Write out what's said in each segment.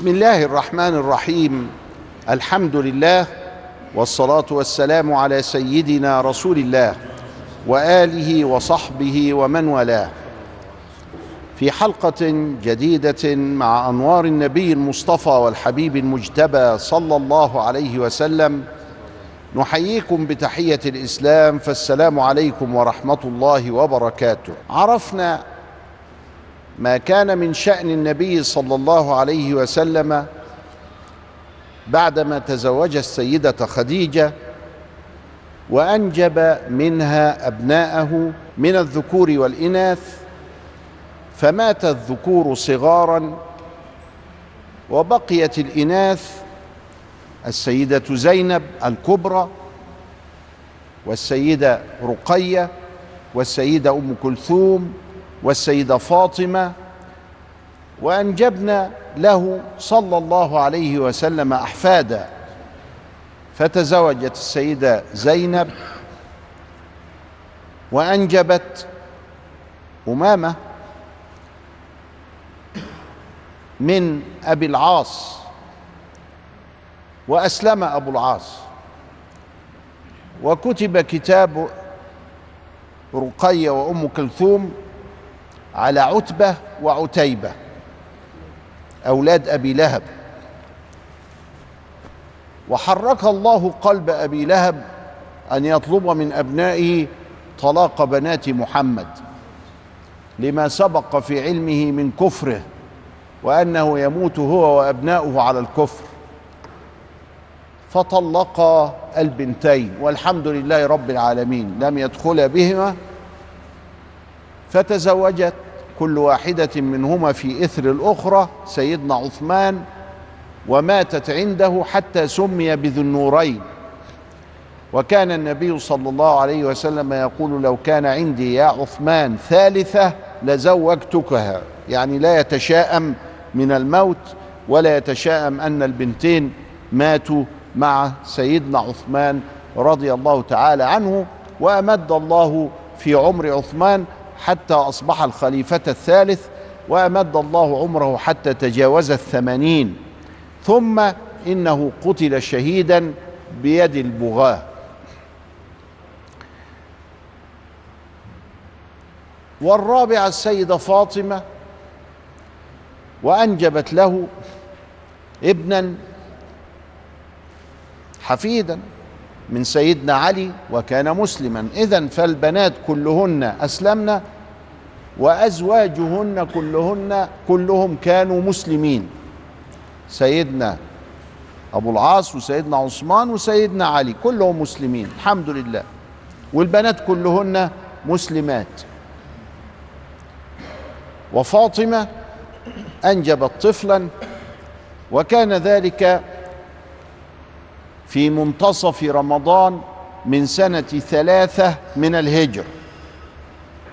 بسم الله الرحمن الرحيم. الحمد لله والصلاة والسلام على سيدنا رسول الله وآله وصحبه ومن والاه. في حلقة جديدة مع أنوار النبي المصطفى والحبيب المجتبى صلى الله عليه وسلم نحييكم بتحية الإسلام فالسلام عليكم ورحمة الله وبركاته. عرفنا ما كان من شأن النبي صلى الله عليه وسلم بعدما تزوج السيدة خديجة وأنجب منها أبناءه من الذكور والإناث فمات الذكور صغارا وبقيت الإناث السيدة زينب الكبرى والسيدة رقية والسيدة أم كلثوم والسيدة فاطمة وأنجبنا له صلى الله عليه وسلم أحفادا. فتزوجت السيدة زينب وأنجبت أمامة من أبي العاص وأسلم أبو العاص. وكتب كتاب رقية وأم كلثوم على عتبة وعتيبة. أولاد أبي لهب. وحرك الله قلب أبي لهب أن يطلب من أبنائه طلاق بنات محمد لما سبق في علمه من كفره وأنه يموت هو وأبناؤه على الكفر. فطلق البنتين والحمد لله رب العالمين. لم يدخل بهما فتزوجت كل واحدة منهما في إثر الأخرى سيدنا عثمان وماتت عنده حتى سمي بذو النورين وكان النبي صلى الله عليه وسلم يقول لو كان عندي يا عثمان ثالثة لزوجتكها. يعني لا يتشاءم من الموت ولا يتشاءم أن البنتين ماتوا مع سيدنا عثمان رضي الله تعالى عنه وأمد الله في عمر عثمان حتى أصبح الخليفة الثالث وأمد الله عمره حتى تجاوز الثمانين. ثم إنه قتل شهيدا بيد البغاة. والرابعه السيدة فاطمة وأنجبت له ابنا حفيدا. من سيدنا علي وكان مسلما. اذا فالبنات كلهن أسلمن وأزواجهن كلهن كلهم كانوا مسلمين. سيدنا أبو العاص وسيدنا عثمان وسيدنا علي كلهم مسلمين الحمد لله. والبنات كلهن مسلمات. وفاطمة أنجبت طفلا وكان ذلك في منتصف رمضان من سنة ثلاثة من الهجر.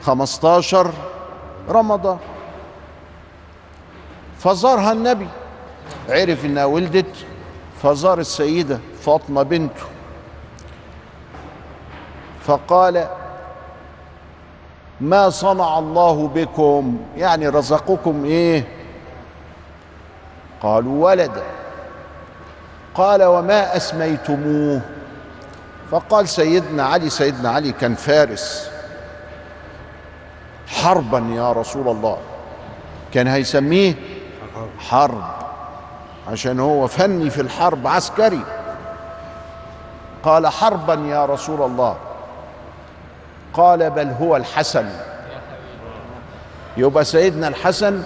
خمستاشر رمضان. فزارها النبي. عرف إنها ولدت. فزار السيدة فاطمة بنته. فقال ما صنع الله بكم؟ يعني رزقكم إيه؟ قالوا ولدا. قال وما أسميتموه. فقال سيدنا علي سيدنا علي كان فارس. حربا يا رسول الله. كان هيسميه حرب. عشان هو فني في الحرب عسكري. قال حربا يا رسول الله. قال بل هو الحسن. يبقى سيدنا الحسن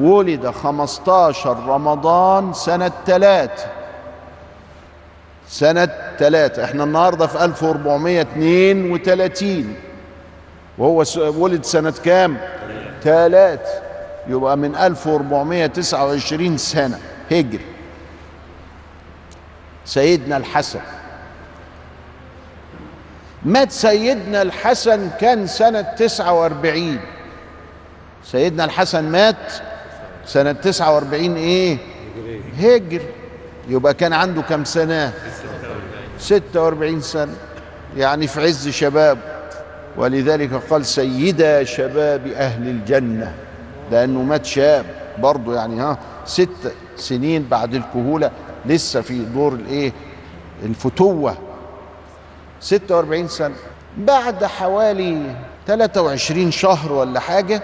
ولد 15 رمضان سنة ثلاثة سنة ثلاثة. إحنا النهاردة في 1432 وهو ولد سنة كام؟ ثلاثة يبقى من 1429 سنة. هجري. سيدنا الحسن. مات سيدنا الحسن كان سنة 49 سيدنا الحسن مات سنة 49 إيه؟ هجر يبقى كان عنده كم سنة؟ 46 سنة. يعني في عز شباب. ولذلك قال سيدا شباب أهل الجنة. لأنه مات شاب برضه يعني ها ستة سنين بعد الكهولة. لسه في دور الإيه؟ الفتوة. 46 سنة. بعد حوالي 23 شهر ولا حاجة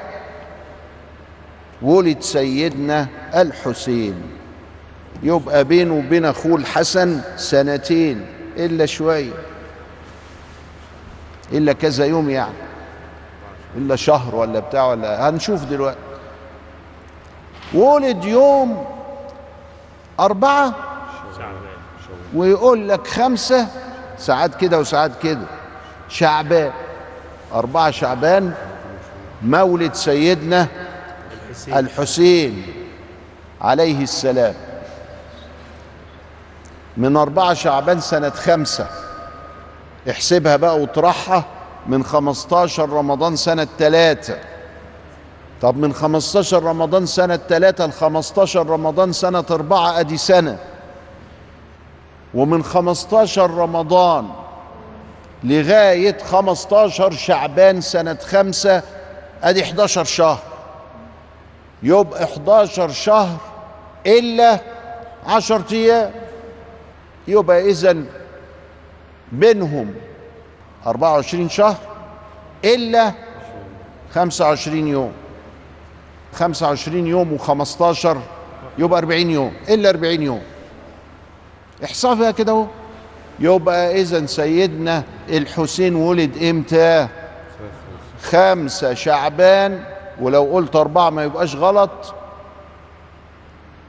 ولد سيدنا الحسين. يبقى بينه وبين أخوه الحسن سنتين إلا شوية إلا كذا يوم يعني. إلا شهر ولا بتاع ولا هنشوف دلوقتي. ولد يوم أربعة ويقول لك خمسة ساعات كده وساعات كده. شعبان. أربعة شعبان مولد سيدنا الحسين عليه السلام. من أربعة شعبان سنة خمسة. احسبها بقى وطرحها. من خمستاشر رمضان سنة تلاتة. طب من خمستاشر رمضان سنة تلاتة لخمستاشر رمضان سنة أربعة أدي سنة. ومن خمستاشر رمضان لغاية خمستاشر شعبان سنة خمسة أدي 11 شهر. يبقى 11 شهر إلا 10 أيام. يبقى إذا بينهم 24 شهر إلا 25 يوم. 25 يوم و15 يبقى 40 يوم إلا 40 يوم. احسبها كده أهو. يبقى إذا سيدنا الحسين ولد إمتى؟ خمسة شعبان ولو قلت أربعة ما يبقاش غلط.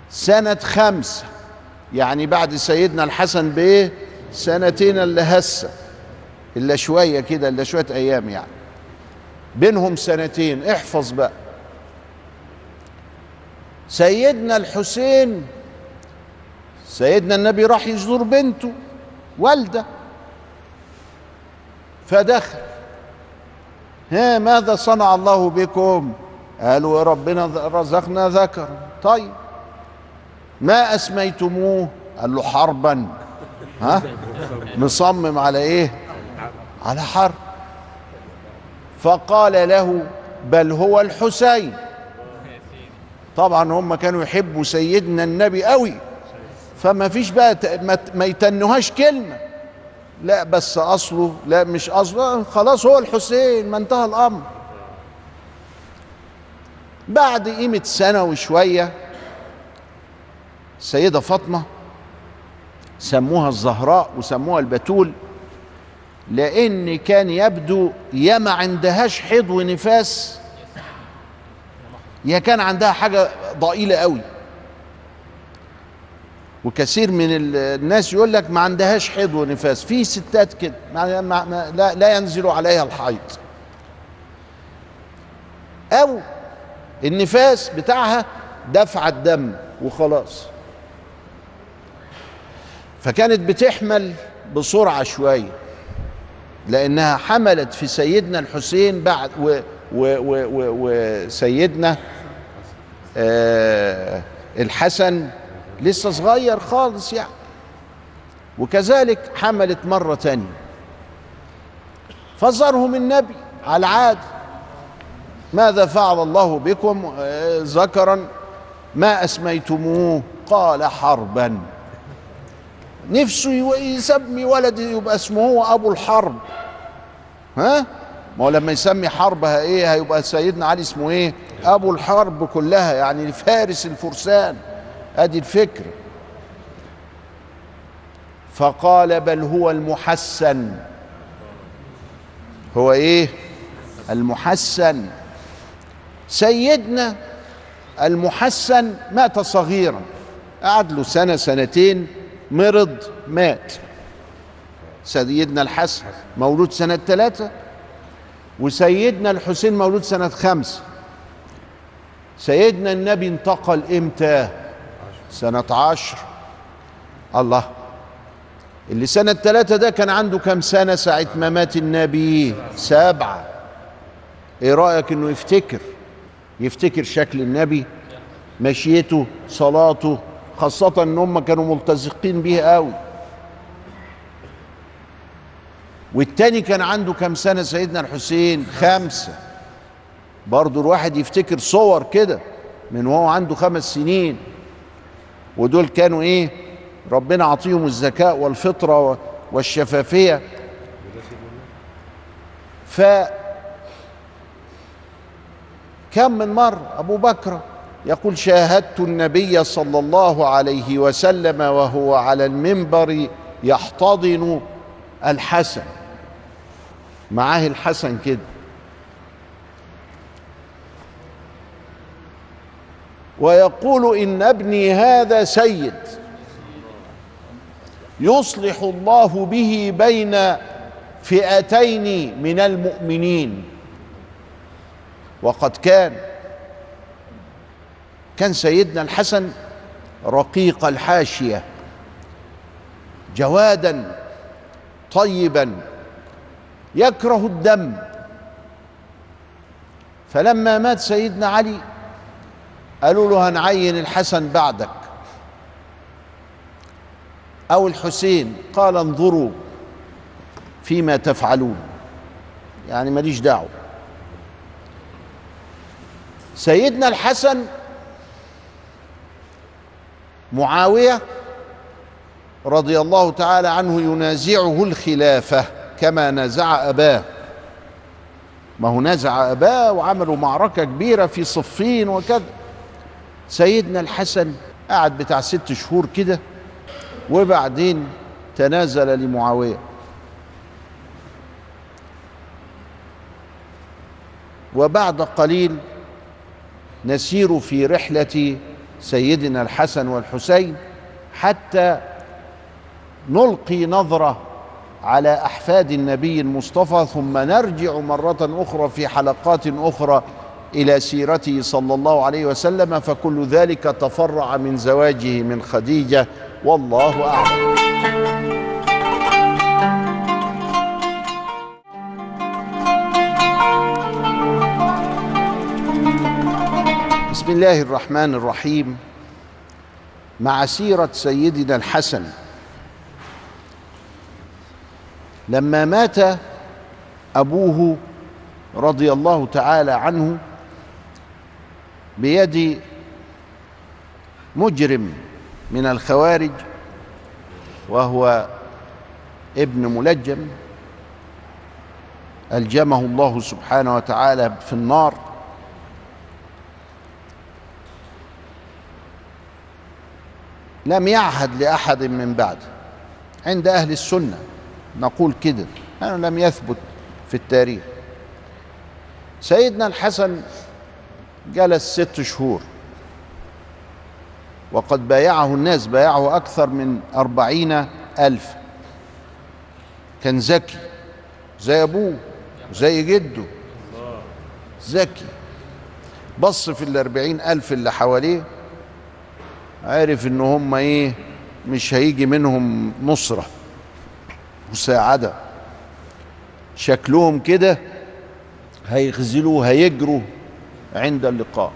سنة خمسة. يعني بعد سيدنا الحسن بإيه؟ سنتين اللي هسه إلا شوية كده إلا شوية أيام يعني. بينهم سنتين احفظ بقى. سيدنا الحسين سيدنا النبي راح يزور بنته والدة. فدخل. ها ماذا صنع الله بكم؟ قالوا يا ربنا رزقنا ذكر طيب. ما أسميتموه؟ قال له حربا. ها؟ مصمم على إيه؟ على حرب. فقال له بل هو الحسين. طبعا هم كانوا يحبوا سيدنا النبي قوي. فما فيش بقى ما يتنهاش كلمة. لا بس أصله لا مش أصله. خلاص هو الحسين ما انتهى الأمر. بعد قيمة سنة وشوية السيدة فاطمة سموها الزهراء وسموها البتول لأن كان يبدو يا ما عندهاش حيض ونفاس يا كان عندها حاجة ضئيلة قوي. وكثير من الناس يقول لك ما عندهاش حيض ونفاس في ستات كده ما ما لا, لا ينزل عليها الحيض. أو النفاس بتاعها دفع الدم وخلاص. فكانت بتحمل بسرعة شوية لأنها حملت في سيدنا الحسين بعد وسيدنا آه الحسن لسه صغير خالص يعني. وكذلك حملت مرة تانية. فزرهم النبي على العادة ماذا فعل الله بكم؟ ذكرا ما أسميتموه؟ قال حربا. نفسه يسمي ولد يبقى اسمه هو أبو الحرب. ها؟ ما هو لما يسمي حربها إيه؟ هيبقى سيدنا علي اسمه إيه؟ أبو الحرب كلها يعني فارس الفرسان. أدي الفكر. فقال بل هو المحسن. هو إيه؟ المحسن. سيدنا المحسن مات صغيرا قعد له سنة سنتين. مرض مات. سيدنا الحسن مولود سنة ثلاثة وسيدنا الحسين مولود سنة خمسه سيدنا النبي انتقل إمتى؟ سنة عشر. الله اللي سنة ثلاثة ده كان عنده كم سنة ساعة ما مات النبي؟ سبعة. إيه رأيك إنه يفتكر؟ يفتكر شكل النبي مشيته صلاته خاصة إن هم كانوا ملتزقين به قوي. والتاني كان عنده كم سنة سيدنا الحسين؟ خمسة. برضو الواحد يفتكر صور كده من وهو عنده خمس سنين. ودول كانوا إيه؟ ربنا عطيهم الذكاء والفطرة والشفافية. ف كم من مرة أبو بكر يقول شاهدت النبي صلى الله عليه وسلم وهو على المنبر يحتضن الحسن. معاه الحسن كده. ويقول إن ابني هذا سيد يصلح الله به بين فئتين من المؤمنين. وقد كان كان سيدنا الحسن رقيق الحاشية جوادا طيبا يكره الدم. فلما مات سيدنا علي قالوا له هنعين الحسن بعدك. أو الحسين قال انظروا فيما تفعلون. يعني ماليش دعوة. سيدنا الحسن معاوية رضي الله تعالى عنه ينازعه الخلافة كما نازع أباه. ما هو نازع أباه وعملوا معركة كبيرة في صفين وكذا. سيدنا الحسن قعد بتاع ست شهور كده وبعدين تنازل لمعاوية. وبعد قليل نسير في رحلة سيدنا الحسن والحسين حتى نلقي نظرة على أحفاد النبي المصطفى ثم نرجع مرة أخرى في حلقات أخرى إلى سيرته صلى الله عليه وسلم فكل ذلك تفرع من زواجه من خديجة والله أعلم. بسم الله الرحمن الرحيم. مع سيرة سيدنا الحسن. لما مات أبوه رضي الله تعالى عنه بيد مجرم من الخوارج وهو ابن ملجم ألجمه الله سبحانه وتعالى في النار. لم يعهد لأحد من بعده عند أهل السنة نقول كده أنه لم يثبت في التاريخ. سيدنا الحسن جلس ست شهور. وقد بايعه الناس بايعه أكثر من أربعين ألف. كان ذكي. زي أبوه زي جده. ذكي. بص في الأربعين ألف اللي حواليه عرف إن هم إيه مش هيجي منهم نصرة مساعدة شكلهم كده هيخزلوا هيجروا عند اللقاء.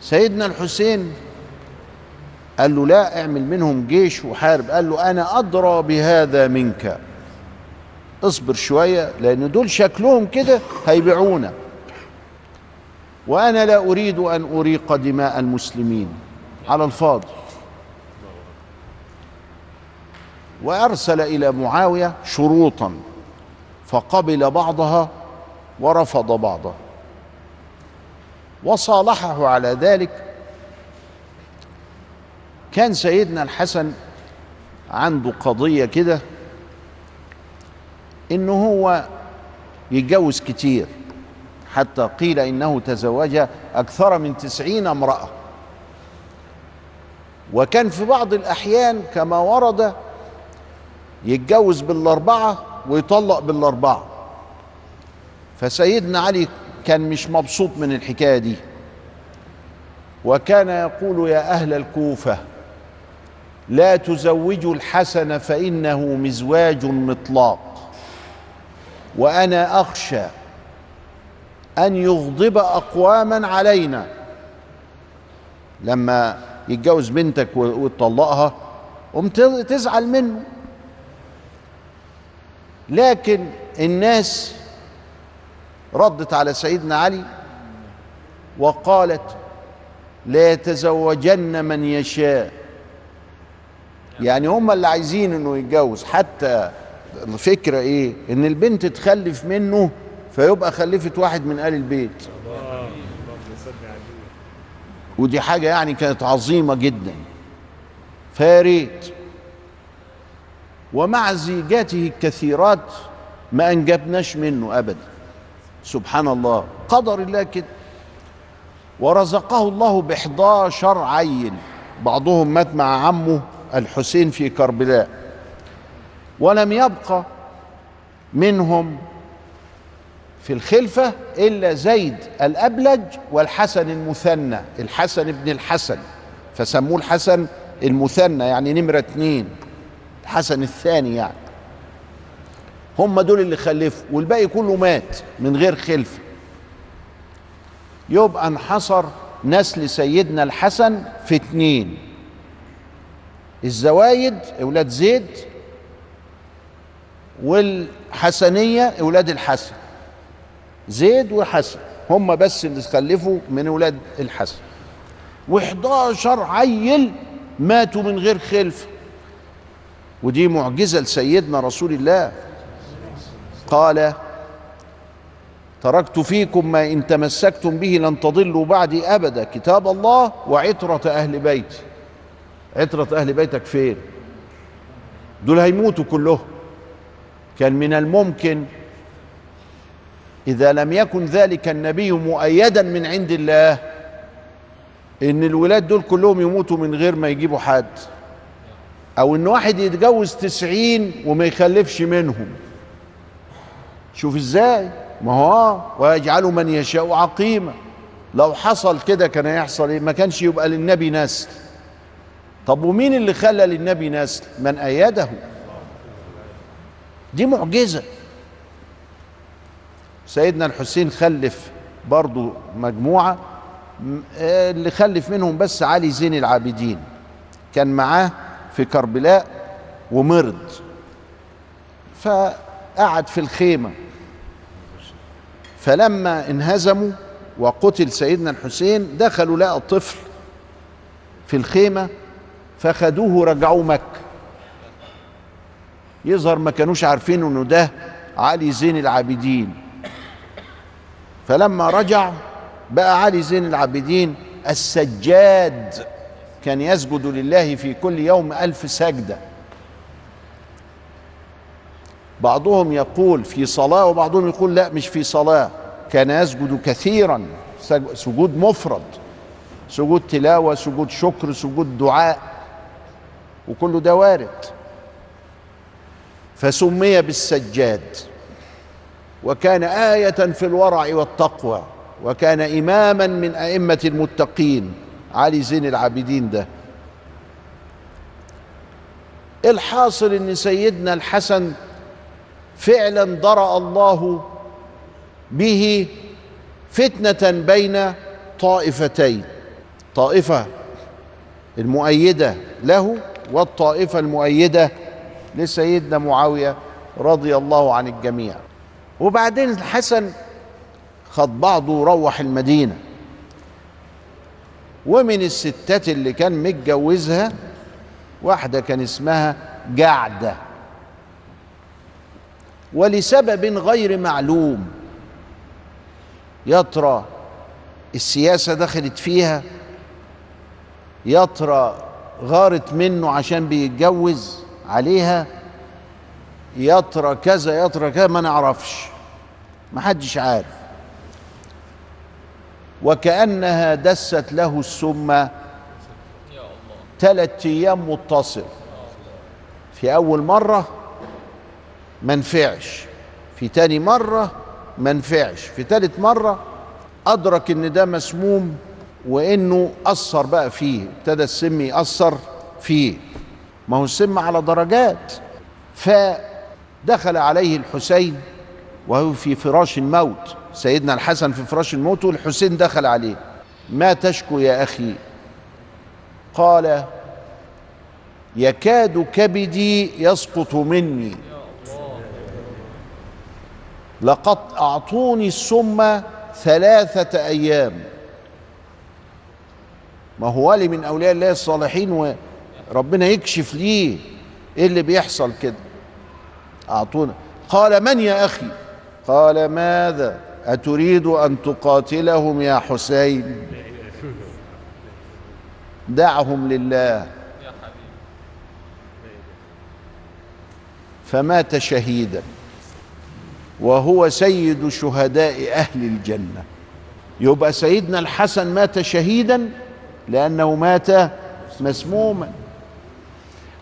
سيدنا الحسين قال له لا اعمل منهم جيش وحارب. قال له أنا أدرى بهذا منك. اصبر شوية لأن دول شكلهم كده هيبيعونا. وأنا لا أريد أن أريق دماء المسلمين. على الفاضي. وأرسل إلى معاوية شروطا. فقبل بعضها ورفض بعضها. وصالحه على ذلك. كان سيدنا الحسن عنده قضية كده. إنه هو يتجوز كتير. حتى قيل إنه تزوج أكثر من تسعين امرأة. وكان في بعض الأحيان كما ورد يتجوز بالأربعة ويطلق بالأربعة. فسيدنا علي كان مش مبسوط من الحكاية دي. وكان يقول يا أهل الكوفة لا تزوجوا الحسن فإنه مزواج مطلاق. وأنا أخشى أن يغضب أقواما علينا. لما يتجوز بنتك وتطلقها قوم تزعل منه. لكن الناس ردت على سيدنا علي وقالت لا يتزوجن من يشاء. يعني هم اللي عايزين إنه يتجوز. حتى الفكرة إيه؟ إن البنت تخلف منه فيبقى خلفت واحد من آل البيت. ودي حاجة يعني كانت عظيمة جدا. فياريت ومع زيجاته الكثيرات ما أنجبناش منه أبدا. سبحان الله. قدر الله كده. ورزقه الله بإحداشر عيل بعضهم مات مع عمه الحسين في كربلاء. ولم يبقى منهم في الخلفة إلا زيد الأبلج والحسن المثنى الحسن ابن الحسن فسموه الحسن المثنى يعني نمرة اتنين الحسن الثاني يعني. هم دول اللي خلفوا والباقي كله مات من غير خلفة. يبقى انحصر نسل سيدنا الحسن في اتنين. الزوايد أولاد زيد والحسنية أولاد الحسن. زيد وحسن. هم بس اللي خلفوا من أولاد الحسن. و11 عيل ماتوا من غير خلفه ودي معجزة لسيدنا رسول الله. قال تركت فيكم ما إن تمسكتم به لن تضلوا بعدي أبدا. كتاب الله وعترة أهل بيتي عترة أهل بيتك فين؟ دول هيموتوا كلهم. كان من الممكن إذا لم يكن ذلك النبي مؤيدا من عند الله إن الولاد دول كلهم يموتوا من غير ما يجيبوا حد. أو إن واحد يتجوز تسعين وما يخلفش منهم. شوف إزاي؟ ما هو ويجعل من يشاء عقيما لو حصل كده كان يحصل إيه؟ ما كانش يبقى للنبي نسل. طب ومين اللي خلى للنبي نسل؟ من أيده. دي معجزة. سيدنا الحسين خلف برضو مجموعة م- آه، اللي خلف منهم بس علي زين العابدين. كان معاه في كربلاء ومرض. فقعد في الخيمة. فلما انهزموا وقتل سيدنا الحسين دخلوا لقى طفل في الخيمة فخدوه رجعوه مكة. يظهر ما كانوش عارفين إنه ده علي زين العابدين. فلما رجع بقى علي زين العابدين السجاد كان يسجد لله في كل يوم ألف سجدة. بعضهم يقول في صلاة وبعضهم يقول لا مش في صلاة كان يسجد كثيرا سج- سجود مفرد سجود تلاوة سجود شكر سجود دعاء وكل ده وارد. فسمي بالسجاد. وكان آية في الورع والتقوى وكان إماما من أئمة المتقين. علي زين العابدين ده. الحاصل إن سيدنا الحسن فعلا درأ الله به فتنة بين طائفتين طائفة المؤيدة له والطائفة المؤيدة لسيدنا معاوية رضي الله عن الجميع. وبعدين الحسن خد بعضه وروح المدينة. ومن الستات اللي كان متجوزها واحدة كان اسمها جعدة ولسبب غير معلوم يا ترى السياسة دخلت فيها؟ يا ترى غارت منه عشان بيتجوز عليها؟ يا ترى كذا يا ترى كذا ما نعرفش. ما حدش عارف. وكأنها دست له السم ثلاث أيام متصل. في أول مرة ما نفعش. في تاني مرة ما نفعش. في تالت مرة أدرك إن ده مسموم وإنه أثر بقى فيه. ابتدى السم يأثر فيه. ما هو السم على درجات. فدخل عليه الحسين وهو في فراش الموت. سيدنا الحسن في فراش الموت والحسين دخل عليه. ما تشكو يا أخي؟ قال يكاد كبدي يسقط مني. لقد أعطوني السم ثلاثة أيام. ما هو ولي من أولياء الله الصالحين وربنا يكشف ليه إيه اللي بيحصل كده؟ أعطونا. قال من يا أخي؟ قال ماذا؟ أتريد أن تقاتلهم يا حسين؟ دعهم لله. فمات شهيدا وهو سيد شهداء أهل الجنة. يبقى سيدنا الحسن مات شهيدا لأنه مات مسموما.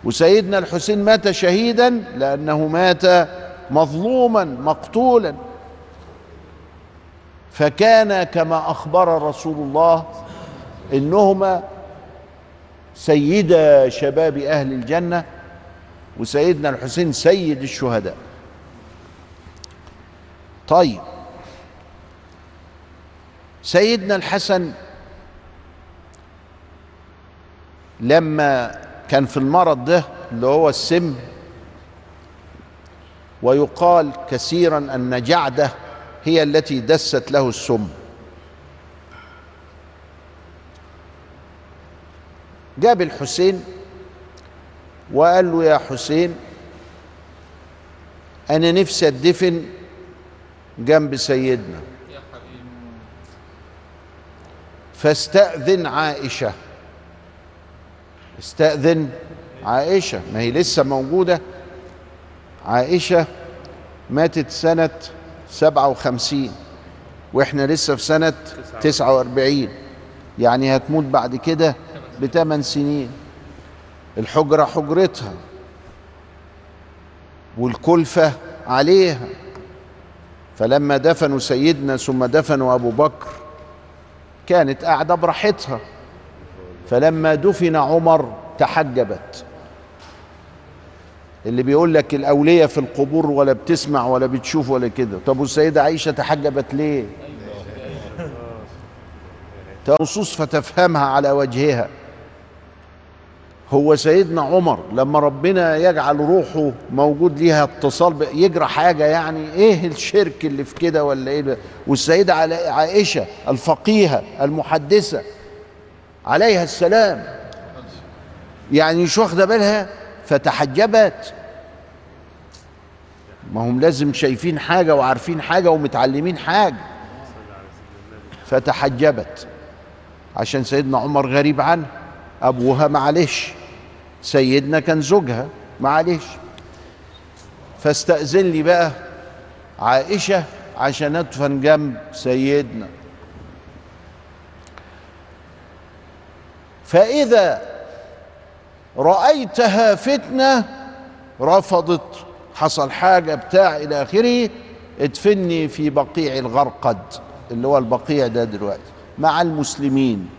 وسيدنا الحسين مات شهيدا لأنه مات مظلوما مقتولا. فكان كما أخبر رسول الله إنهما سيدا شباب أهل الجنة وسيدنا الحسين سيد الشهداء. طيب. سيدنا الحسن لما كان في المرض ده اللي هو السم ويقال كثيرا أن جعدة هي التي دست له السم. جاب الحسين وقال له يا حسين أنا نفسي أدفن جنب سيدنا. فاستأذن عائشة. استأذن عائشة ما هي لسه موجودة. عائشة ماتت سنة سبعة وخمسين وإحنا لسه في سنة تسعة وأربعين يعني هتموت بعد كده بثمان سنين. الحجرة حجرتها والكلفة عليها. فلما دفنوا سيدنا ثم دفنوا أبو بكر كانت قاعدة براحتها. فلما دفن عمر تحجبت. اللي بيقول لك الأولية في القبور ولا بتسمع ولا بتشوف ولا كده. طب والسيدة عائشة تحجبت ليه؟ نصوص فتفهمها على وجهها. هو سيدنا عمر لما ربنا يجعل روحه موجود ليها اتصال يجرى حاجة يعني إيه الشرك اللي في كده ولا إيه؟ ده والسيدة عائشة الفقيهة المحدثة عليها السلام. يعني مش واخدة بالها؟ فتحجبت. ما هم لازم شايفين حاجة وعارفين حاجة ومتعلمين حاجة. فتحجبت. عشان سيدنا عمر غريب عنه. أبوها معلش. سيدنا كان زوجها معلش. فاستأذن لي بقى عائشة عشان أدفن جنب سيدنا. فإذا رأيتها فتنة رفضت حصل حاجة بتاع إلى آخره ادفني في بقيع الغرقد اللي هو البقيع ده دلوقتي مع المسلمين.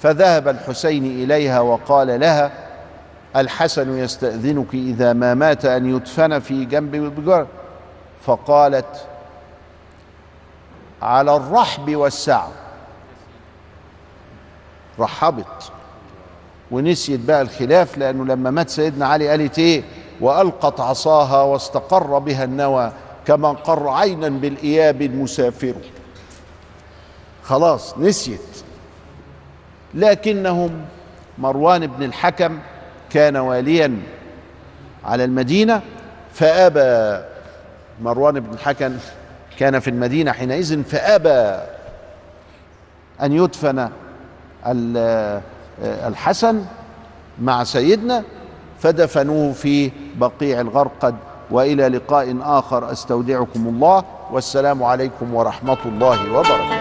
فذهب الحسين إليها وقال لها الحسن يستأذنك إذا ما مات أن يدفن في جنب بجار فقالت على الرحب والسعة. رحبت ونسيت بقى الخلاف لأنه لما مات سيدنا علي قالت إيه وألقت عصاها واستقر بها النوى كما قر عينا بالإياب المسافر. خلاص نسيت. لكنهم مروان بن الحكم كان واليا على المدينة فآبى مروان بن الحكم كان في المدينة حينئذ فآبى أن يدفن الحسن مع سيدنا فدفنوه في بقيع الغرقد وإلى لقاء آخر. أستودعكم الله والسلام عليكم ورحمة الله وبركاته.